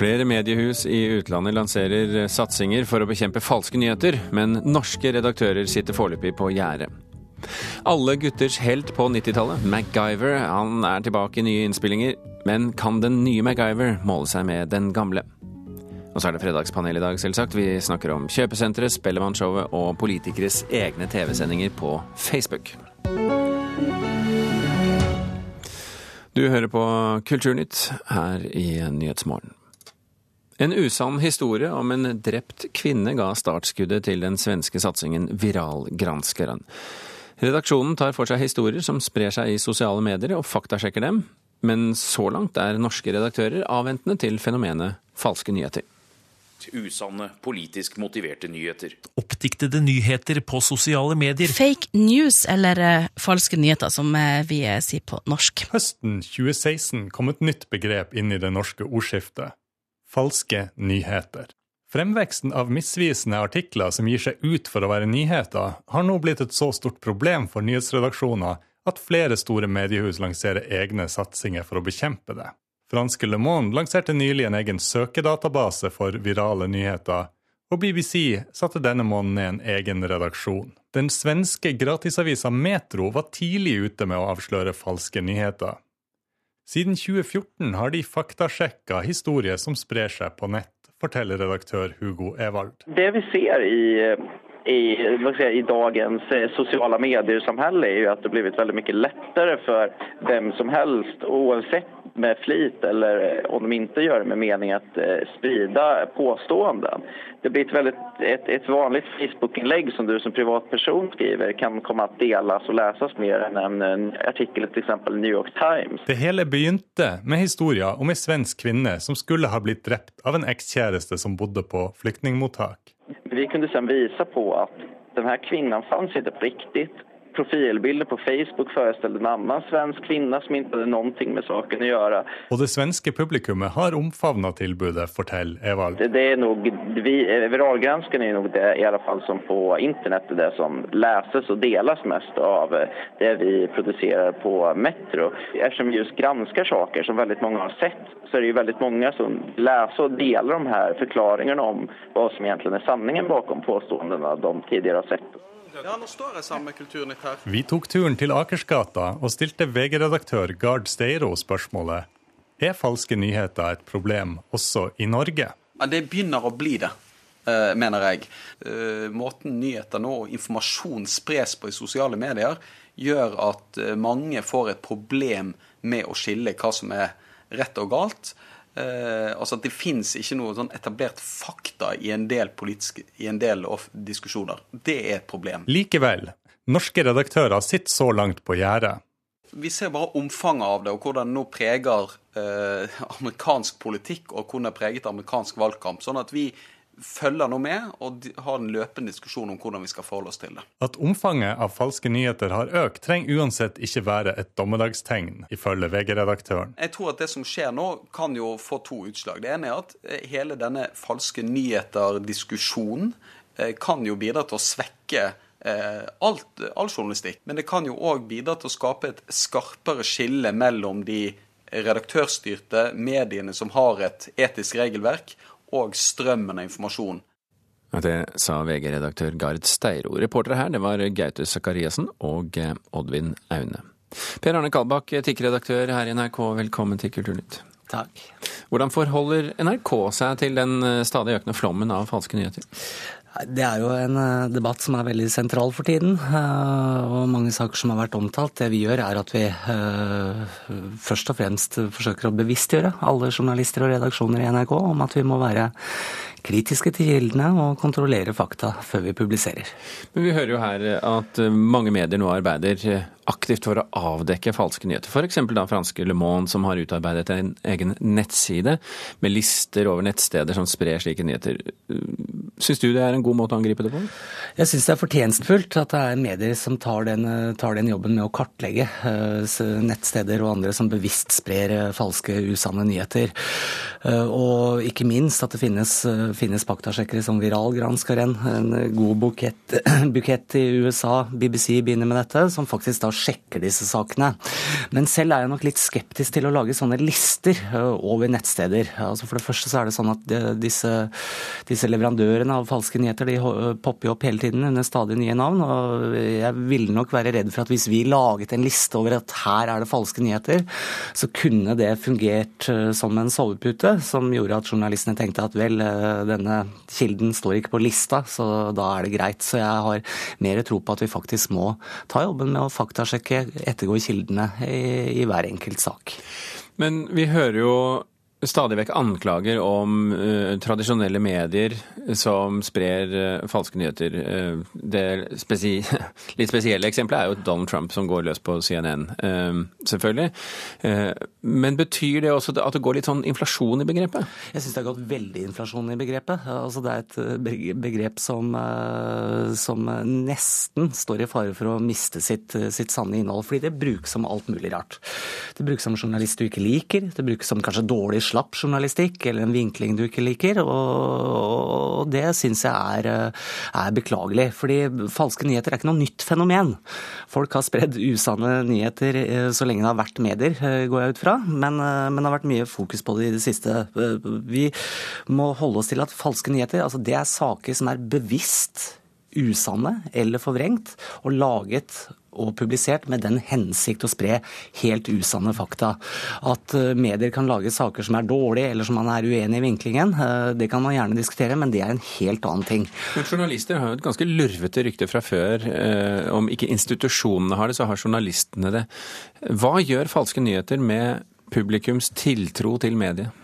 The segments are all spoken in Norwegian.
Flere mediehus i utlandet lanserer satsinger for å bekjempe falske nyheter, men norske redaktører sitter foreløpig på gjerdet. Alle gutters helt på 90-tallet, MacGyver, han er tilbake i nye innspillinger. Men kan den nye MacGyver måle seg med den gamle? Og så er det fredagspanel i dag, selvsagt. Vi snakker om kjøpesenteret, Spellemannshowet og politikeres egne TV-sendinger på Facebook. Du hører på Kulturnytt her i Nyhetsmorgen. En usann historie om en drept kvinne ga startskuddet til den svenske satsingen Viralgranskeren. Redaksjonen tar for seg historier som sprer seg i sosiale medier, og faktasjekker dem. Men så langt er norske redaktører avventende til fenomenet falske nyheter. Usanne, politisk motiverte nyheter. Oppdiktede nyheter på sosiale medier. Fake news, eller uh, falske nyheter, som uh, vi sier på norsk. Høsten 2016 kom et nytt begrep inn i det norske ordskiftet falske nyheter. Fremveksten av misvisende artikler som gir seg ut for å være nyheter, har nå blitt et så stort problem for nyhetsredaksjoner at flere store mediehus lanserer egne satsinger for å bekjempe det. Franske Le Monde lanserte nylig en egen søkedatabase for virale nyheter, og BBC satte denne måneden ned en egen redaksjon. Den svenske gratisavisa Metro var tidlig ute med å avsløre falske nyheter. Siden 2014 har de faktasjekka historier som sprer seg på nett, forteller redaktør Hugo Evald. Det vi ser i, i, si, i dagens eh, sosiale medier-samfunn, er jo at det har blivit veldig mye lettere for hvem som helst, oavsett med flit eller om de inte gör det med mening att eh, sprida påståenden. Det blir ett, väldigt, ett, ett vanligt Facebook-inlägg som du som privatperson skriver kan komma att delas og läsas mer än en, en artikkel till exempel New York Times. Det hele begynte med historier om en svensk kvinne som skulle ha blitt drept av en ekskjæreste som bodde på flyktningmottak. Vi kunne sen vise på at denne kvinnen fanns ikke på riktig profilbilder på Facebook föreställde en annen svensk kvinne som ikke hadde noe med saken å gjøre. Og det svenske publikummet har omfavnet tilbudet, forteller Evald. Det, det er nok, vi, viralgransken er nok det i alle fall som på internett det som leses og deles mest av det vi produserer på Metro. Eftersom vi just gransker saker som veldig mange har sett, så er det jo veldig mange som leser og deler de her forklaringene om hva som egentlig er sanningen bakom påståendene de tidligere har sett. Ja, nå står jeg sammen med Kulturnytt her. Vi tok turen til Akersgata og stilte VG-redaktør Gard Steiro spørsmålet er falske nyheter et problem også i Norge. Ja, det begynner å bli det, eh, mener jeg. Eh, måten nyheter nå og informasjon spres på i sosiale medier, gjør at eh, mange får et problem med å skille hva som er rett og galt. Eh, altså at Det fins ikke noe sånn etablert fakta i en del politiske, i en del diskusjoner. Det er et problem. Likevel, norske redaktører sitter så langt på gjerdet. Vi ser bare omfanget av det, og hvordan det nå preger eh, amerikansk politikk og hvordan det preget amerikansk valgkamp. Sånn at vi følger nå med og har en løpende diskusjon om hvordan vi skal forholde oss til det. At omfanget av falske nyheter har økt, trenger uansett ikke være et dommedagstegn, ifølge VG-redaktøren. Jeg tror at det som skjer nå, kan jo få to utslag. Det ene er at eh, hele denne falske nyheter-diskusjonen eh, kan jo bidra til å svekke eh, alt, all journalistikk. Men det kan jo òg bidra til å skape et skarpere skille mellom de redaktørstyrte mediene som har et etisk regelverk, og strømmen av informasjon. Det sa VG-redaktør Gard Steiro. Reportere her det var Gaute Sakariassen og eh, Oddvin Aune. Per Arne Kalbakk, etikkredaktør her i NRK, velkommen til Kulturnytt. Takk. Hvordan forholder NRK seg til den eh, stadig økende flommen av falske nyheter? Det er jo en eh, debatt som er veldig sentral for tiden, og mange saker som har vært omtalt. Det vi gjør, er at vi først og fremst forsøker å bevisstgjøre alle journalister og redaksjoner i NRK om at vi må være kritiske til kildene og kontrollere fakta før vi publiserer. Men Vi hører jo her at mange medier nå arbeider aktivt for å avdekke falske nyheter. F.eks. da franske Le Monde, som har utarbeidet en egen nettside med lister over nettsteder som sprer slike nyheter. Syns du det er en god måte å angripe det på? Jeg syns det er fortjenstfullt at det er medier som tar den, tar den jobben med å kartlegge eh, nettsteder og andre som bevisst sprer eh, falske, usanne nyheter. Eh, og ikke minst at det finnes finnes faktasjekkere som viralgransker en. En god bukett, bukett i USA, BBC begynner med dette, som faktisk da sjekker disse sakene. Men selv er jeg nok litt skeptisk til å lage sånne lister over nettsteder. Altså For det første så er det sånn at disse, disse leverandørene av falske nyheter de popper jo opp hele tiden under stadig nye navn. og Jeg ville nok være redd for at hvis vi laget en liste over at her er det falske nyheter, så kunne det fungert som en sovepute, som gjorde at journalistene tenkte at vel, denne kilden står ikke på lista, så da er det greit. Så jeg har mer tro på at vi faktisk må ta jobben med å faktasjekke, ettergå kildene i, i hver enkelt sak. Men vi hører jo stadig vekk anklager om uh, tradisjonelle medier som sprer uh, falske nyheter. Uh, det spesi litt spesielle eksempelet er jo Donald Trump som går løs på CNN, selvfølgelig. men betyr det også at det går litt sånn inflasjon i begrepet? Jeg syns det har gått veldig inflasjon i begrepet. Altså, det er et begrep som, som nesten står i fare for å miste sitt, sitt sanne innhold, fordi det brukes som alt mulig rart. Det brukes som journalist du ikke liker, det brukes som kanskje dårlig slapp journalistikk eller en vinkling du ikke liker. Og, det syns jeg er, er, beklagelig. Fordi falske nyheter er ikke noe nytt fenomen. Folk har spredd usanne nyheter eh, så lenge det har vært medier, eh, går jeg ut fra. Men, eh, men, det har vært mye fokus på det i det siste. Vi må holde oss til at falske nyheter, altså det er saker som er bevisst usanne eller forvrengt, og laget og publisert med den hensikt å spre helt usanne fakta. At eh, medier kan lage saker som er dårlige, eller som man er uenig i vinklingen, eh, det kan man gjerne diskutere, men det er en helt annen ting. Men Journalister har jo et ganske lurvete rykte fra før. Eh, om ikke institusjonene har det, så har journalistene det. Hva gjør falske nyheter med publikums tiltro til mediet?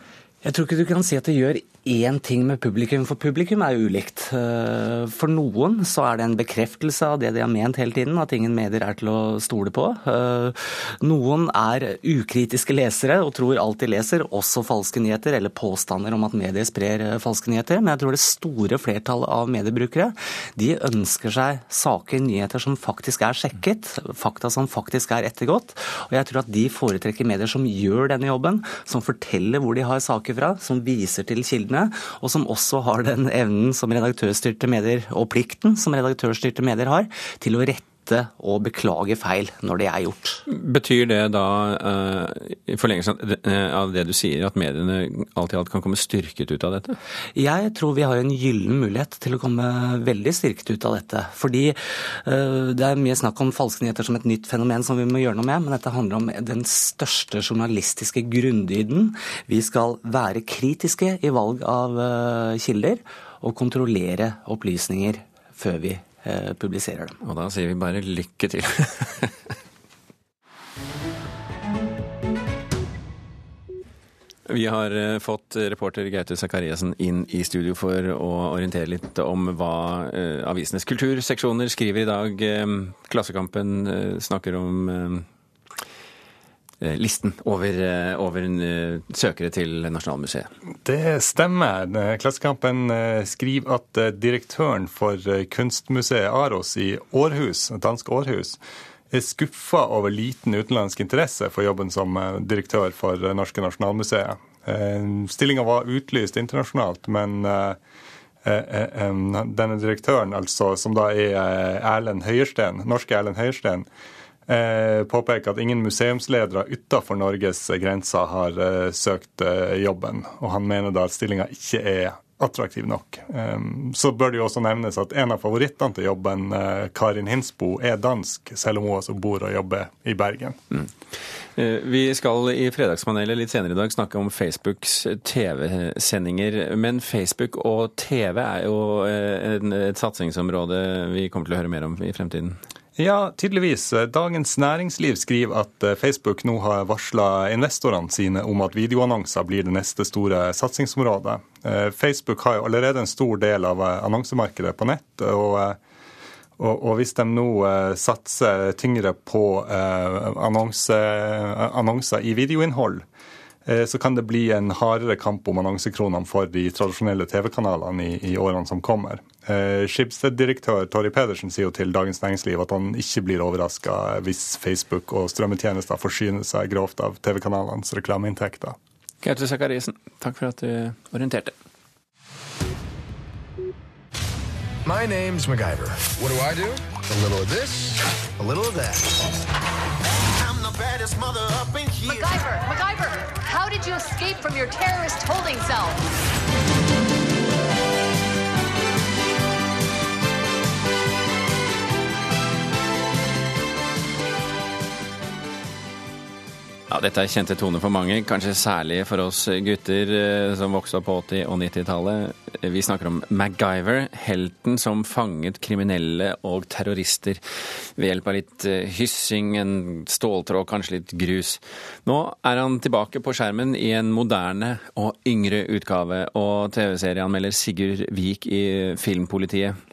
Jeg tror ikke du kan si at det gjør én ting med publikum, for publikum er jo ulikt. Eh, for noen så er det en bekreftelse av det de har ment hele tiden, at ingen medier er til å stole på. Eh, noen er ukritiske lesere og tror alt de leser, også falske nyheter eller påstander om at medier sprer eh, falske nyheter. Men jeg tror det store flertallet av mediebrukere de ønsker seg saker, nyheter som faktisk er sjekket, fakta som faktisk er ettergått. Og jeg tror at de foretrekker medier som gjør denne jobben, som forteller hvor de har saker fra, som viser til kildene og som også har den evnen som redaktørstyrte medier, og plikten som redaktørstyrte medier har, til å rette og beklage feil når det er gjort. Betyr det da, uh, i forlengelsen eh, av det du sier, at mediene alt i alt kan komme styrket ut av dette? Jeg tror vi har en gyllen mulighet til å komme veldig styrket ut av dette. Fordi uh, det er mye snakk om falske nyheter som et nytt fenomen som vi må gjøre noe med, men dette handler om den største journalistiske grunndyden. Vi skal være kritiske i valg av kilder og kontrollere opplysninger før vi Eh, publiserer dem. Og da sier vi bare lykke til. Vi har eh, fått reporter Gaute Sakariassen inn i studio for å orientere litt om hva eh, avisenes kulturseksjoner skriver i dag. Klassekampen snakker om Eh, listen over, eh, over eh, søkere til Nasjonalmuseet. Det stemmer. Klassekampen skriver at direktøren for kunstmuseet Aros i Århus, dansk Århus, er skuffa over liten utenlandsk interesse for jobben som direktør for Norske Nasjonalmuseet. Stillinga var utlyst internasjonalt, men denne direktøren, altså, som da er Erlend Høiersten, norske Erlend Høiersten, eh, påpeker at ingen museumsledere utenfor Norges grenser har eh, søkt eh, jobben. Og han mener da at stillinga ikke er attraktiv nok. Så bør det jo også nevnes at en av favorittene til jobben, Karin Hinsbo, er dansk, selv om hun også bor og jobber i Bergen. Mm. Vi skal i Fredagspanelet litt senere i dag snakke om Facebooks TV-sendinger. Men Facebook og TV er jo et satsingsområde vi kommer til å høre mer om i fremtiden. Ja, tydeligvis. Dagens Næringsliv skriver at eh, Facebook nå har varsla investorene sine om at videoannonser blir det neste store satsingsområdet. Eh, Facebook har jo allerede en stor del av eh, annonsemarkedet på nett. og, og, og hvis de nå satser tyngre på annonse, annonser i videoinnhold, så kan det bli en hardere kamp om annonsekronene for de tradisjonelle TV-kanalene i, i, årene som kommer. Eh, Schibsted-direktør Torry Pedersen sier jo til Dagens Næringsliv at han ikke blir overraska hvis Facebook og strømmetjenester forsyner seg grovt av TV-kanalenes reklameinntekter. Gaute Sakariassen, takk for at du orienterte. My name's MacGyver. What do I do? A little of this, a little of that. I'm the baddest mother up in here. MacGyver, MacGyver, how did you escape from your terrorist holding cell? Ja, Dette er kjente toner for mange, kanskje særlig for oss gutter eh, som vokste opp på 80- og 90-tallet. Vi snakker om MacGyver, helten som fanget kriminelle og terrorister ved hjelp av litt eh, hyssing, en ståltråd, kanskje litt grus. Nå er han tilbake på skjermen i en moderne og yngre utgave, og TV-serieanmelder Sigurd Vik i Filmpolitiet.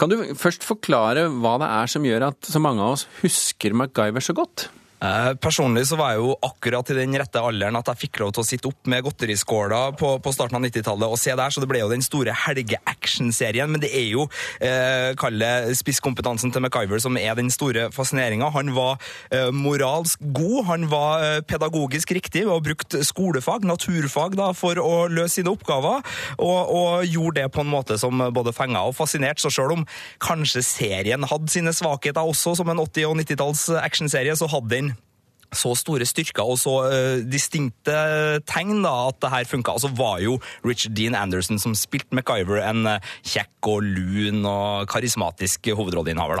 Kan du først forklare hva det er som gjør at så mange av oss husker MacGyver så godt? Eh, personlig så var jeg jo akkurat i den rette alderen at jeg fikk lov til å sitte opp med godteriskåla på, på starten av 90-tallet og se der, så det ble jo den store helge-action-serien. Men det er jo, eh, spisskompetansen til MacGyver som er den store fascineringa. Han var eh, moralsk god, han var eh, pedagogisk riktig og brukte skolefag, naturfag, da, for å løse sine oppgaver, og, og gjorde det på en måte som både fenga og fascinerte. Så sjøl om kanskje serien hadde sine svakheter også, som en 80- og 90-talls actionserie, så hadde den så store styrker og så uh, distinkte tegn da, at det her funka. så var jo Richard Dean Anderson som spilte MacGyver en uh, kjekk og lun og karismatisk hovedrolleinnehaver.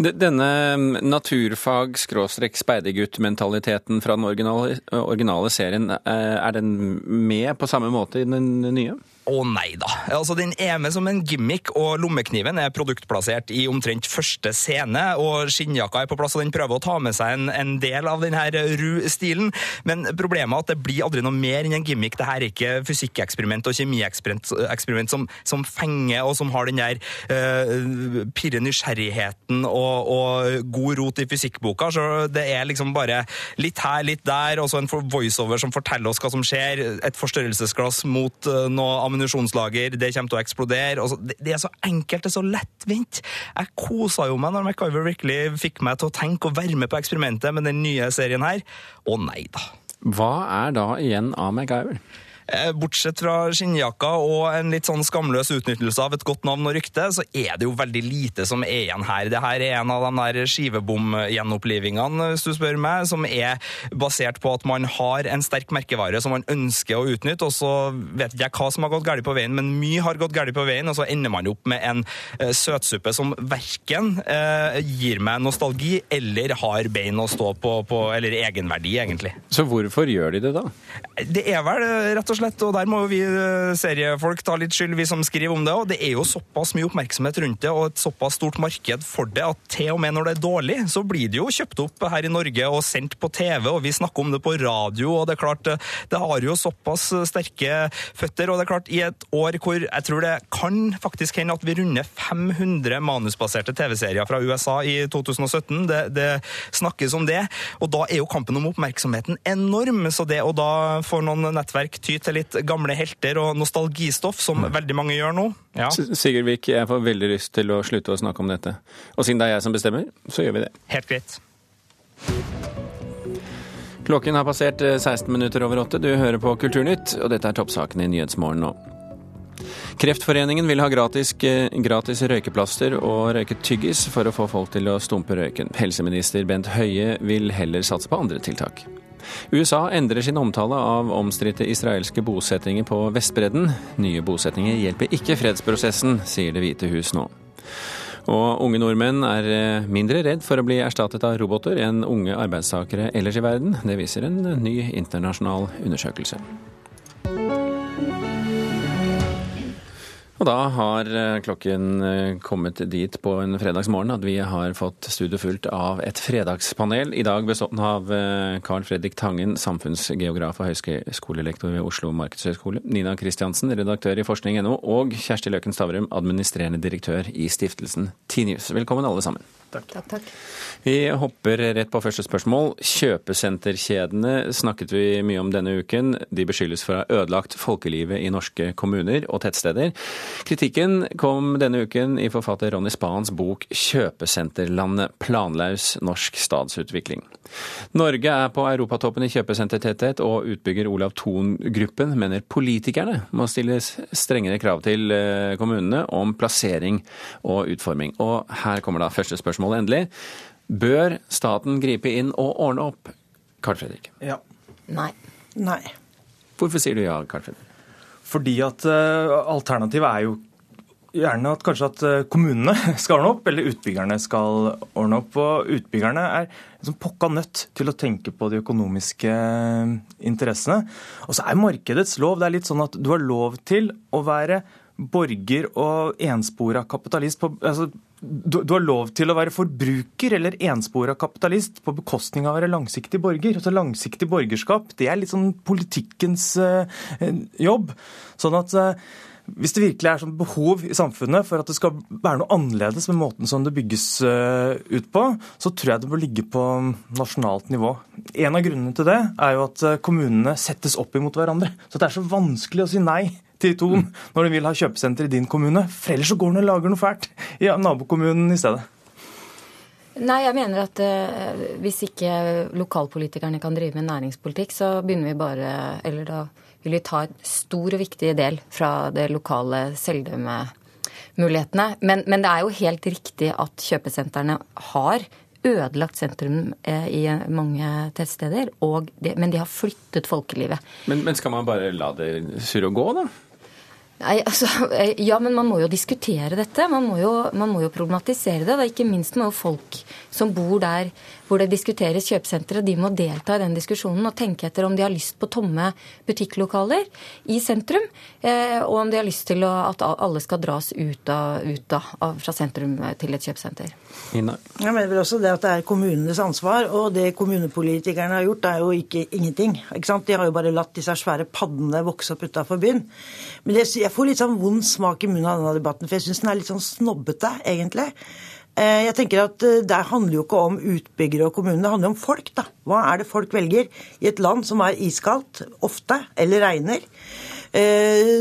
Denne mm, naturfag-speidergutt-mentaliteten fra den originale, originale serien, eh, er den med på samme måte i den nye? Å nei da. Altså, Den er med som en gimmick, og lommekniven er produktplassert i omtrent første scene. og Skinnjakka er på plass, og den prøver å ta med seg en, en del av denne ru-stilen. Men problemet er at det blir aldri noe mer enn en gimmick. Dette er ikke fysikkeksperiment og kjemieksperiment som, som fenger, og som har den der uh, pirre nysgjerrigheten og, og, god rot i fysikkboka. Så det er liksom bare litt her, litt der, og så en voiceover som forteller oss hva som skjer. Et forstørrelsesglass mot uh, noe ammunisjonslager, det kommer til å eksplodere. Så, det, det, er så enkelt, det er så lettvint. Jeg kosa jo meg når MacGyver virkelig fikk meg til å tenke og være med på eksperimentet med den nye serien her. Å nei da. Hva er da igjen av MacGyver? Eh, bortsett fra skinnjakka og en litt sånn skamløs utnyttelse av et godt navn og rykte, så er det jo veldig lite som er igjen her. Det her er en av de der skivebom-gjenopplivingene, hvis du spør meg, som er basert på at man har en sterk merkevare som man ønsker å utnytte, og så vet ikke jeg hva som har gått galt på veien, men mye har gått galt på veien, og så ender man opp med en uh, søtsuppe som verken eh, gir meg nostalgi eller har bein å stå på, på, eller egenverdi, egentlig. Så hvorfor gjør de det, da? Det er vel rett og slett slett, og der må vi eh, seriefolk ta litt skyld, vi som skriver om det. og Det er jo såpass mye oppmerksomhet rundt det, og et såpass stort marked for det, at til og med når det er dårlig, så blir det jo kjøpt opp her i Norge og sendt på TV, og vi snakker om det på radio, og det er klart, det har jo såpass sterke føtter, og det er klart, i et år hvor jeg tror det kan faktisk hende at vi runder 500 manusbaserte TV-serier fra USA i 2017, det, det snakkes om det, og da er jo kampen om oppmerksomheten enorm, så det å da få noen nettverk ty til litt gamle helter og nostalgistoff, som mm. veldig mange gjør nå. Ja. Sigurd Vik, jeg får veldig lyst til å slutte å snakke om dette. Og siden det er jeg som bestemmer, så gjør vi det. Helt greit. Klokken har passert 16 eh, minutter over åtte. Du hører på Kulturnytt, og dette er toppsakene i Nyhetsmorgen nå. Kreftforeningen vil ha gratis, eh, gratis røykeplaster og røyketyggis for å få folk til å stumpe røyken. Helseminister Bent Høie vil heller satse på andre tiltak. USA endrer sin omtale av omstridte israelske bosettinger på Vestbredden. Nye bosettinger hjelper ikke fredsprosessen, sier Det hvite hus nå. Og unge nordmenn er eh, mindre redd for å bli erstattet av roboter enn unge arbeidstakere ellers i verden. Det viser en ny internasjonal undersøkelse. Og da har eh, klokken eh, kommet dit på en fredagsmorgen at vi har fått studio fullt av et fredagspanel. I dag bestående av eh, Carl Fredrik Tangen, samfunnsgeograf og høyskolelektor ved Oslo markedshøgskole, Nina Kristiansen, redaktør i forskning.no, og Kjersti Løken Stavrum, administrerende direktør i stiftelsen Tinius. Velkommen alle sammen. Takk. Takk, takk. Vi hopper rett på første spørsmål. Kjøpesenterkjedene snakket vi mye om denne uken. De beskyldes for å ha ødelagt folkelivet i norske kommuner og tettsteder. Kritikken kom denne uken i forfatter Ronny Spahns bok 'Kjøpesenterlandet planlaus norsk stadsutvikling'. Norge er på europatoppen i kjøpesentertetthet, og utbygger Olav Thon-gruppen mener politikerne må stille strengere krav til eh, kommunene om plassering og utforming. Og her kommer da første spørsmål endelig. Bør staten gripe inn og ordne opp? Carl Fredrik. Ja. Nei. Nei. Hvorfor sier du ja, Carl Fredrik? Fordi at uh, alternativet er jo gjerne at kanskje at uh, kommunene skal ordne opp, eller utbyggerne skal ordne opp. Og utbyggerne er liksom pokka nødt til å tenke på de økonomiske uh, interessene. Og så er markedets lov det er litt sånn at du har lov til å være borger og enspora kapitalist på altså, du, du, har lov til å være forbruker eller enspora kapitalist på bekostning av å være langsiktig borger. Altså Langsiktig borgerskap det er litt sånn politikkens uh, jobb. Sånn at uh, hvis det virkelig er sånn behov i samfunnet for at det skal være noe annerledes med måten som det bygges uh, ut på, så tror jeg det bør ligge på nasjonalt nivå. En av grunnene til det er jo at kommunene settes opp imot hverandre. Så det er så vanskelig å si nei til Ton når du vil ha kjøpesenter i din kommune. For ellers så går den og lager noe fælt i nabokommunen i stedet. Nei, jeg mener at eh, hvis ikke lokalpolitikerne kan drive med næringspolitikk, så begynner vi bare Eller da vil vi ta en stor og viktig del fra det lokale selvdømmemulighetene. Men, men det er jo helt riktig at kjøpesentrene har ødelagt sentrum eh, i mange tettsteder, det, men de har flyttet folkelivet. Men, men skal man bare la det surre og gå, da? Nei, altså, Ja, men man må jo diskutere dette. Man må jo, man må jo problematisere det. Da. Ikke minst må jo folk som bor der hvor det diskuteres kjøpesentre, de må delta i den diskusjonen og tenke etter om de har lyst på tomme butikklokaler i sentrum, eh, og om de har lyst til at alle skal dras ut, av, ut av, fra sentrum til et kjøpesenter. Ina. Jeg mener vel også det at det er kommunenes ansvar, og det kommunepolitikerne har gjort, er jo ikke ingenting. Ikke sant? De har jo bare latt disse svære paddene vokse opp utafor byen. Men jeg får litt sånn vond smak i munnen av denne debatten, for jeg syns den er litt sånn snobbete, egentlig. Jeg tenker at Det handler jo ikke om utbyggere og kommunene, det handler om folk. da. Hva er det folk velger i et land som er iskaldt ofte, eller regner?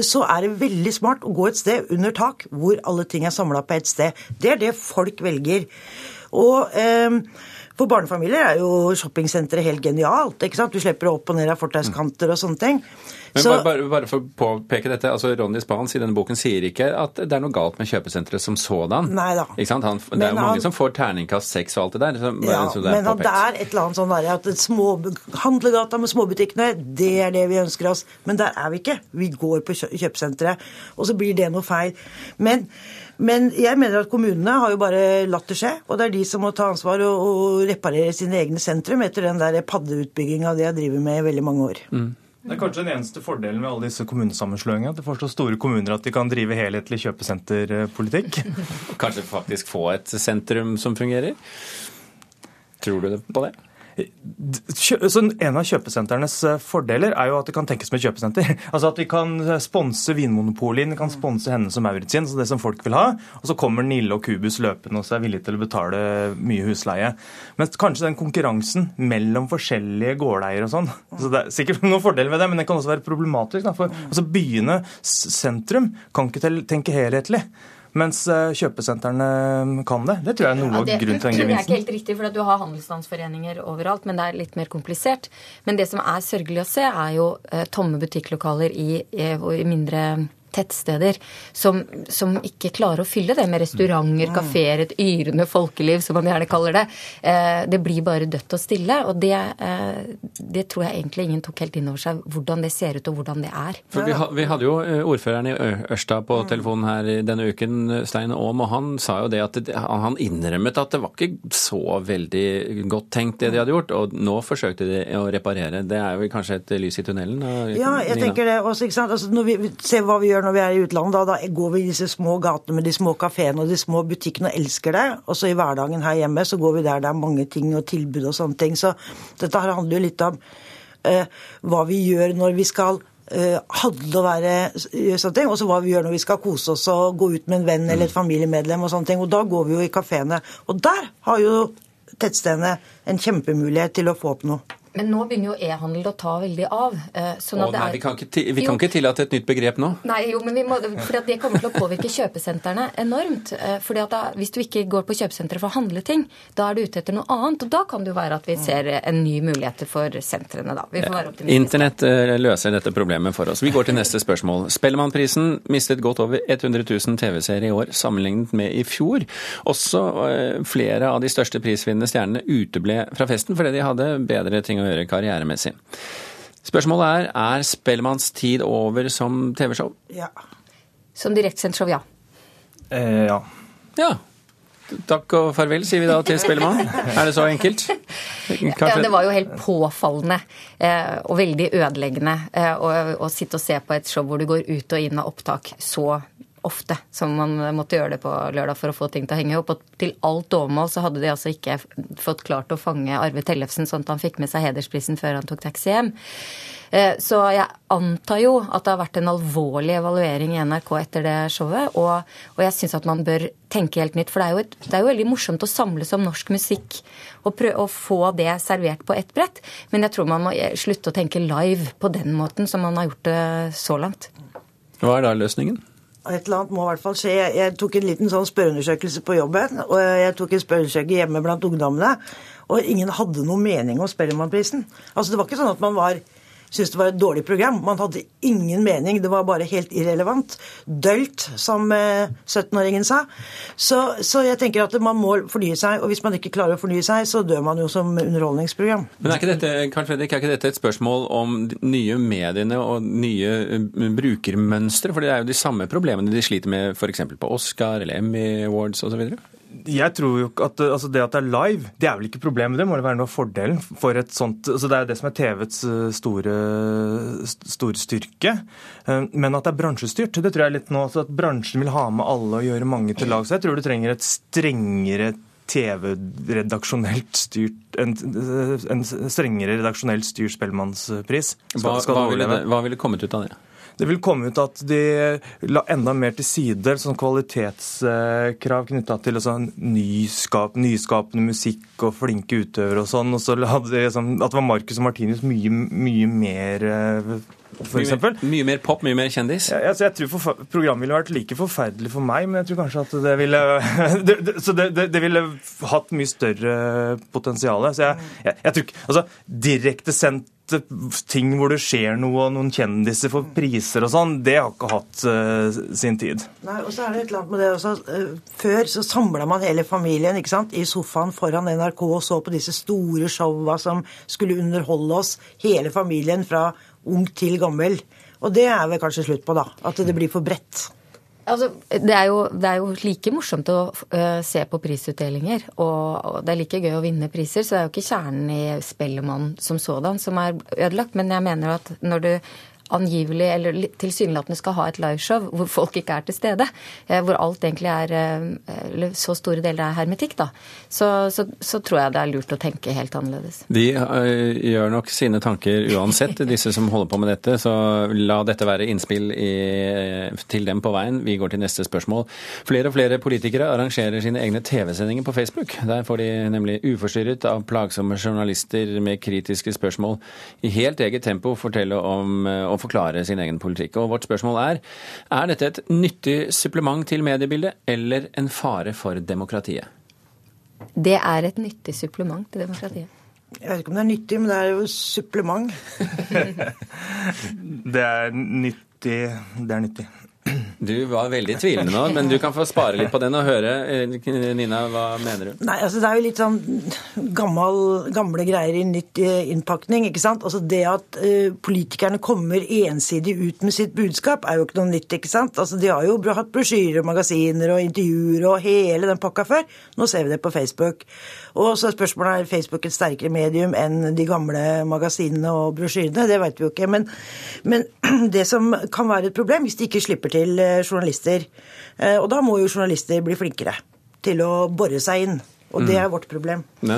Så er det veldig smart å gå et sted under tak hvor alle ting er samla på ett sted. Det er det folk velger. Og for barnefamilier er jo shoppingsenteret helt genialt. ikke sant? Du slipper opp og ned av fortauskanter og sånne ting. Men Så- bare, bare, for å påpeke dette, altså Ronny Spahns i denne boken sier ikke at det er noe galt med kjøpesenteret som sådan. Neida. Ikke sant? Han, det er jo mange han- som får terningkast seks og alt det der. Så, Ja, så det men at det er et eller annet sånn der, at små, handlegata med småbutikkene, det er det vi ønsker oss. Men der er vi ikke. Vi går på kjøpesenteret, og så blir det noe feil. Men, men jeg mener at kommunene har jo bare latt det skje, og det er de som må ta ansvar og, og reparere sine egne sentrum etter den der paddeutbygginga de har drevet med i veldig mange år. Mm. Det er kanskje den eneste fordelen med alle disse kommunesammenslåingene. At det får så store kommuner at de kan drive helhetlig kjøpesenterpolitikk. Kanskje faktisk få et sentrum som fungerer? Tror du på det? Så En av kjøpesentrenes eh, fordeler er jo at det kan tenkes med kjøpesenter. Altså At de kan eh, sponse Vinmonopolet kan sponse henne som Maurits så det som folk vil ha. Og så kommer Nille og Kubus løpende og er villige til å betale mye husleie. Men kanskje den konkurransen mellom forskjellige gårdeiere og sånn så Det er sikkert noen fordeler ved det, men det kan også være problematisk. For altså Byene, sentrum, kan ikke tenke helhetlig. Mens eh, kjøpesentrene kan det. Det tror jeg er noe av ja, grunnen til den det er ikke helt riktig, for du har handelsstandsforeninger overalt, men det er litt mer komplisert. Men det som er sørgelig å se, er jo eh, tomme butikklokaler i, i, i mindre tettsteder som, som ikke klarer å fylle det med restauranter, kafeer, et yrende folkeliv, som man gjerne kaller det. Eh, det blir bare dødt og stille, og det, eh, det tror jeg egentlig ingen tok helt inn over seg, hvordan det ser ut og hvordan det er. For vi, ha- vi hadde jo eh, ordføreren i Ørsta på telefonen her denne uken, Stein Aam, og han sa jo det at det, han innrømmet at det var ikke så veldig godt tenkt det de hadde gjort, og nå forsøkte de å reparere. Det er jo kanskje et lys i tunnelen? da, Ja, jeg Nina? tenker det også, ikke sant? Altså, når vi vi ser hva vi gjør når vi er i utlandet, da, da går vi i disse små gatene med de små kafeene og de små butikkene og elsker det. Og så i hverdagen her hjemme så går vi der det er mange ting og tilbud og sånne ting. Så dette her handler jo litt om uh, hva vi gjør når vi skal uh, handle og være sånne ting. Og så hva vi gjør når vi skal kose oss og gå ut med en venn eller et familiemedlem og sånne ting. Og da går vi jo i kafeene. Og der har jo tettstedene en kjempemulighet til å få opp noe. Men nå begynner jo e-handel å ta veldig av. Eh, sånn Åh, nei, er... Vi kan, ikke, vi kan ikke, tillate et nytt begrep nå. Nei, jo, men vi må, fordi Det kommer til å påvirke kjøpesentrene enormt. Eh, fordi at da, Hvis du ikke går på kjøpesenteret for å handle ting, da er du ute etter noe annet. og Da kan det jo være at vi ser en ny mulighet for sentrene. da. Vi får være optimistiske. Internett eh, løser dette problemet for oss. Vi går til neste spørsmål. Spellemannprisen mistet godt over 100 000 TV-seere i år sammenlignet med i fjor. Også flere av de største prisvinnende stjernene uteble fra festen fordi de hadde bedre ting å gjøre karrieremessig. Spørsmålet er er Spellemanns tid over som TV-show? Ja. Som direktsendt show, ja. Eh, ja. Ja. Takk og farvel, sier vi da til Spellemann. Er det så enkelt? Kanskje... Ja, det var jo helt påfallende eh, og veldig ødeleggende eh, å, å, sitte og se på et show hvor du går ut og inn av opptak så ofte som man måtte gjøre det på lørdag for å få ting til å henge opp. Og til alt overmål så hadde de altså ikke fått klart å fange Arve Tellefsen sånn at han fikk med seg hedersprisen før han tok taxi hjem. Eh, så jeg antar jo at det har vært en alvorlig evaluering i NRK etter det showet. Og, og jeg syns at man bør tenke helt nytt. For det er, et, det er, jo veldig morsomt å samles om norsk musikk og prøve å få det servert på ett brett. Men jeg tror man må slutte å tenke live på den måten som man har gjort det så langt. Hva er da løsningen? Et eller annet må i hvert fall skje. Jeg, tok en liten sånn spørreundersøkelse på jobben. Og jeg tok en spørreundersøkelse hjemme blant ungdommene. Og ingen hadde noen mening om Spellemannprisen. Altså, det var ikke sånn at man var syntes det var et dårlig program. Man hadde ingen mening. Det var bare helt irrelevant. Dølt, som 17-åringen eh, sa. Så, så, jeg tenker at man må fornye seg. Og hvis man ikke klarer å fornye seg, så dør man jo som underholdningsprogram. Men er ikke dette, Karl Fredrik, er ikke dette et spørsmål om nye mediene og nye eh, brukermønstre? For det er jo de samme problemene de sliter med f.eks. på Oscar eller Emmy Awards osv.? Jeg tror jo at altså Det at det er live, det er vel ikke problemet. Det må det være noe av fordelen for et sånt altså Det er det som er TVs eh, store, store styrke. Eh, men at det er bransjestyrt, det tror jeg litt nå. Altså at bransjen vil ha med alle og gjøre mange til lag. Så jeg tror du trenger et strengere TV-redaksjonelt styrt en, en, strengere redaksjonelt styrt Spellemannspris. Hva, hva, ville det, hva ville kommet ut av det? Det vil komme ut at de la enda mer til side sånn kvalitetskrav knytta til sånn nyskap, nyskapende musikk og flinke utøvere og sånn. Og så la de sånn, at det var Marcus og Martinus mye, mye mer eh, for mye, mer, mye mer pop, mye mer kjendis? Ja, altså jeg tror Programmet ville vært like forferdelig for meg, men jeg tror kanskje at det ville det, det, Så det, det, ville hatt mye større potensial. Så jeg, jeg, jeg tror ikke Altså, direktesendt ting hvor det skjer noe, og noen kjendiser får priser og sånn, det har ikke hatt uh, sin tid. Nei, og så er det et eller annet med det også. Uh, før så samla man hele familien ikke sant, i sofaen foran NRK og så på disse store showa som skulle underholde oss, hele familien fra ung til gammel. Og det er vel kanskje slutt på, da. At det blir for bredt. Altså, det, er jo, det, er jo, like morsomt å uh, se på prisutdelinger, og, og, det er like gøy å vinne priser. Så det er jo ikke kjernen i Spellemann som sådan som er ødelagt. Men jeg mener at når du angivelig eller tilsynelatende skal ha et liveshow hvor folk ikke er til stede. Eh, hvor alt egentlig er eh, så store deler er hermetikk, da. Så, så, så tror jeg det er lurt å tenke helt annerledes. De uh, gjør nok sine tanker uansett, disse som holder på med dette. Så la dette være innspill i, til dem på veien. Vi går til neste spørsmål. Flere og flere politikere arrangerer sine egne TV-sendinger på Facebook. Der får de nemlig uforstyrret av plagsomme journalister med kritiske spørsmål i helt eget tempo fortelle om forklare sin egen politikk. Og vårt spørsmål er er dette et nyttig supplement til mediebildet eller en fare for demokratiet? Det er et nyttig supplement til demokratiet. Jeg vet ikke om det er nyttig, men det er jo supplement. det er nyttig. Det er nyttig. Du var veldig tvilende nå, men du kan få spare litt på den og høre. Eh, Nina, hva mener du? Nei, altså Det er jo litt sånn gammel, gamle greier i nytt eh, innpakning. ikke sant? Altså Det at uh, politikerne kommer ensidig ut med sitt budskap, er jo ikke noe nytt. ikke sant? Altså De har jo hatt brosjyrer, og magasiner og intervjuer og hele den pakka før. Nå ser vi det på Facebook. Og så spørsmålet er Facebook et sterkere medium enn de gamle magasinene og brosjyrene. Det vet vi jo ikke. Men, men det som kan være et problem, hvis de ikke slipper til Eh, journalister. Eh, og da må jo journalister bli flinkere til å bore seg inn Og det er vårt problem. Nei,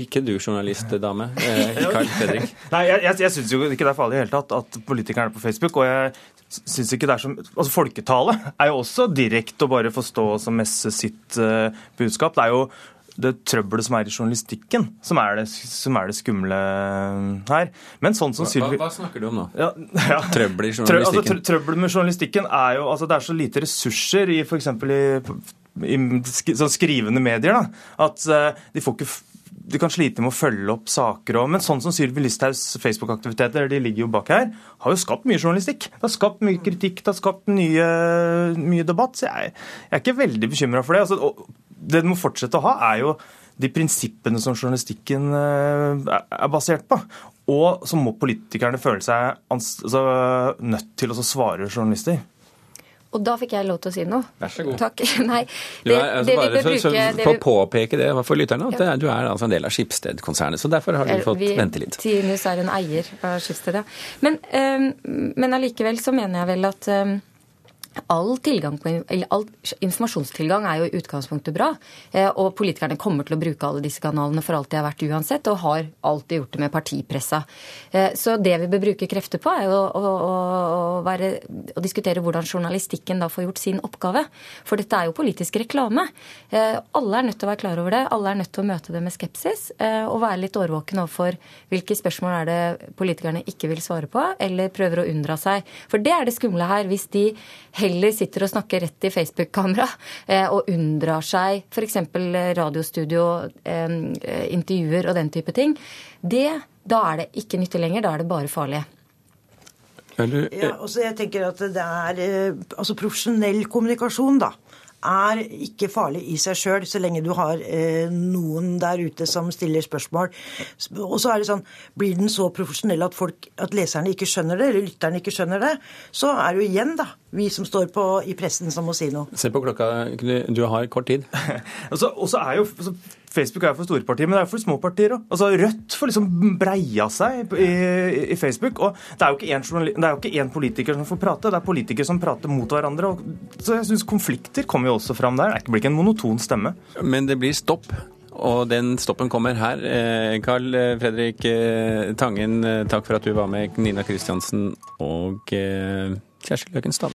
ikke du, journalistdame. Eh, Carl Fredrik. Nei, jeg, jeg, jeg syns jo ikke det er farlig i det hele tatt at politikerne er på Facebook. og jeg synes ikke det er som, altså Folketale er jo også direkte å bare få stå og messe sitt uh, budskap. Det er jo det trøbbelet som er i journalistikken, som er det, som er det skumle her. Men sånn som Sylvi... Hva, hva, snakker du om nå? Ja, ja. Trøbbel i journalistikken? journalistikken? Altså, trøbbel med journalistikken er jo altså Det er så lite ressurser i f.eks. i, i sånn skrivende medier. da, At uh, de får ikke du kan slite med å følge opp saker òg. Men sånn som Sylvi Listhaugs Facebook-aktiviteter, de ligger jo bak her, har jo skapt mye journalistikk. Det har skapt mye kritikk, det har skapt mye, mye debatt. Så jeg, jeg, er ikke veldig bekymra for det. Altså, det den må fortsette å ha, er jo de prinsippene som journalistikken eh, er basert på. Og så må politikerne føle seg altså, nødt til å svare journalister. Og da fikk jeg lov til å si noe. Vær så god. Takk. Nei, det, er, altså, det bare, bruke, så, så, For å påpeke det for lytterne, at ja. du er altså en del av Skipsted-konsernet. Så derfor har du fått vi, vente litt. Tinus er en eier av Skipsted, ja. Men, øh, men allikevel så mener jeg vel at um, All, på, all informasjonstilgang er jo i utgangspunktet bra. Eh, og politikerne kommer til å bruke alle disse kanalene for alt de har vært uansett, og har alltid gjort det med partipressa. Eh, så det vi bør bruke krefter på, er jo å, å, være, å, diskutere hvordan journalistikken da får gjort sin oppgave. For dette er jo politisk reklame. Eh, alle er nødt til å være klar over det. Alle er nødt til å møte det med skepsis og være litt årvåken overfor hvilke spørsmål er det politikerne ikke vil svare på, eller prøver å unndra seg. For det er det skumle her. Hvis de heller sitter og snakker rett i Facebook-kamera eh, og unndrar seg f.eks. radiostudio, eh, intervjuer og den type ting, det, da er det ikke nyttig lenger. Da er det bare farlig. Ja, også jeg tenker at det er eh, altså profesjonell kommunikasjon, da er ikke farlig i seg sjøl, så lenge du har eh, noen der ute som stiller spørsmål. Og så er det sånn, Blir den så profesjonell at, folk, at leserne ikke skjønner det, eller lytterne ikke skjønner det, så er det jo igjen da, vi som står på, i pressen som må si noe. Se på klokka, du har kort tid. og så er jo Facebook er for store partier, men det er for små partier òg. Altså, Rødt får liksom breia seg i, i Facebook. Og det er, jo ikke én politiker som får prate, det er politikere som prater mot hverandre. Og, så jeg syns konflikter kommer jo også fram der. Det blir ikke en monoton stemme. Men det blir stopp. Og den stoppen kommer her. Carl eh, Fredrik eh, Tangen, eh, takk for at du var med. Nina Kristiansen og Kjersti Løkenstad.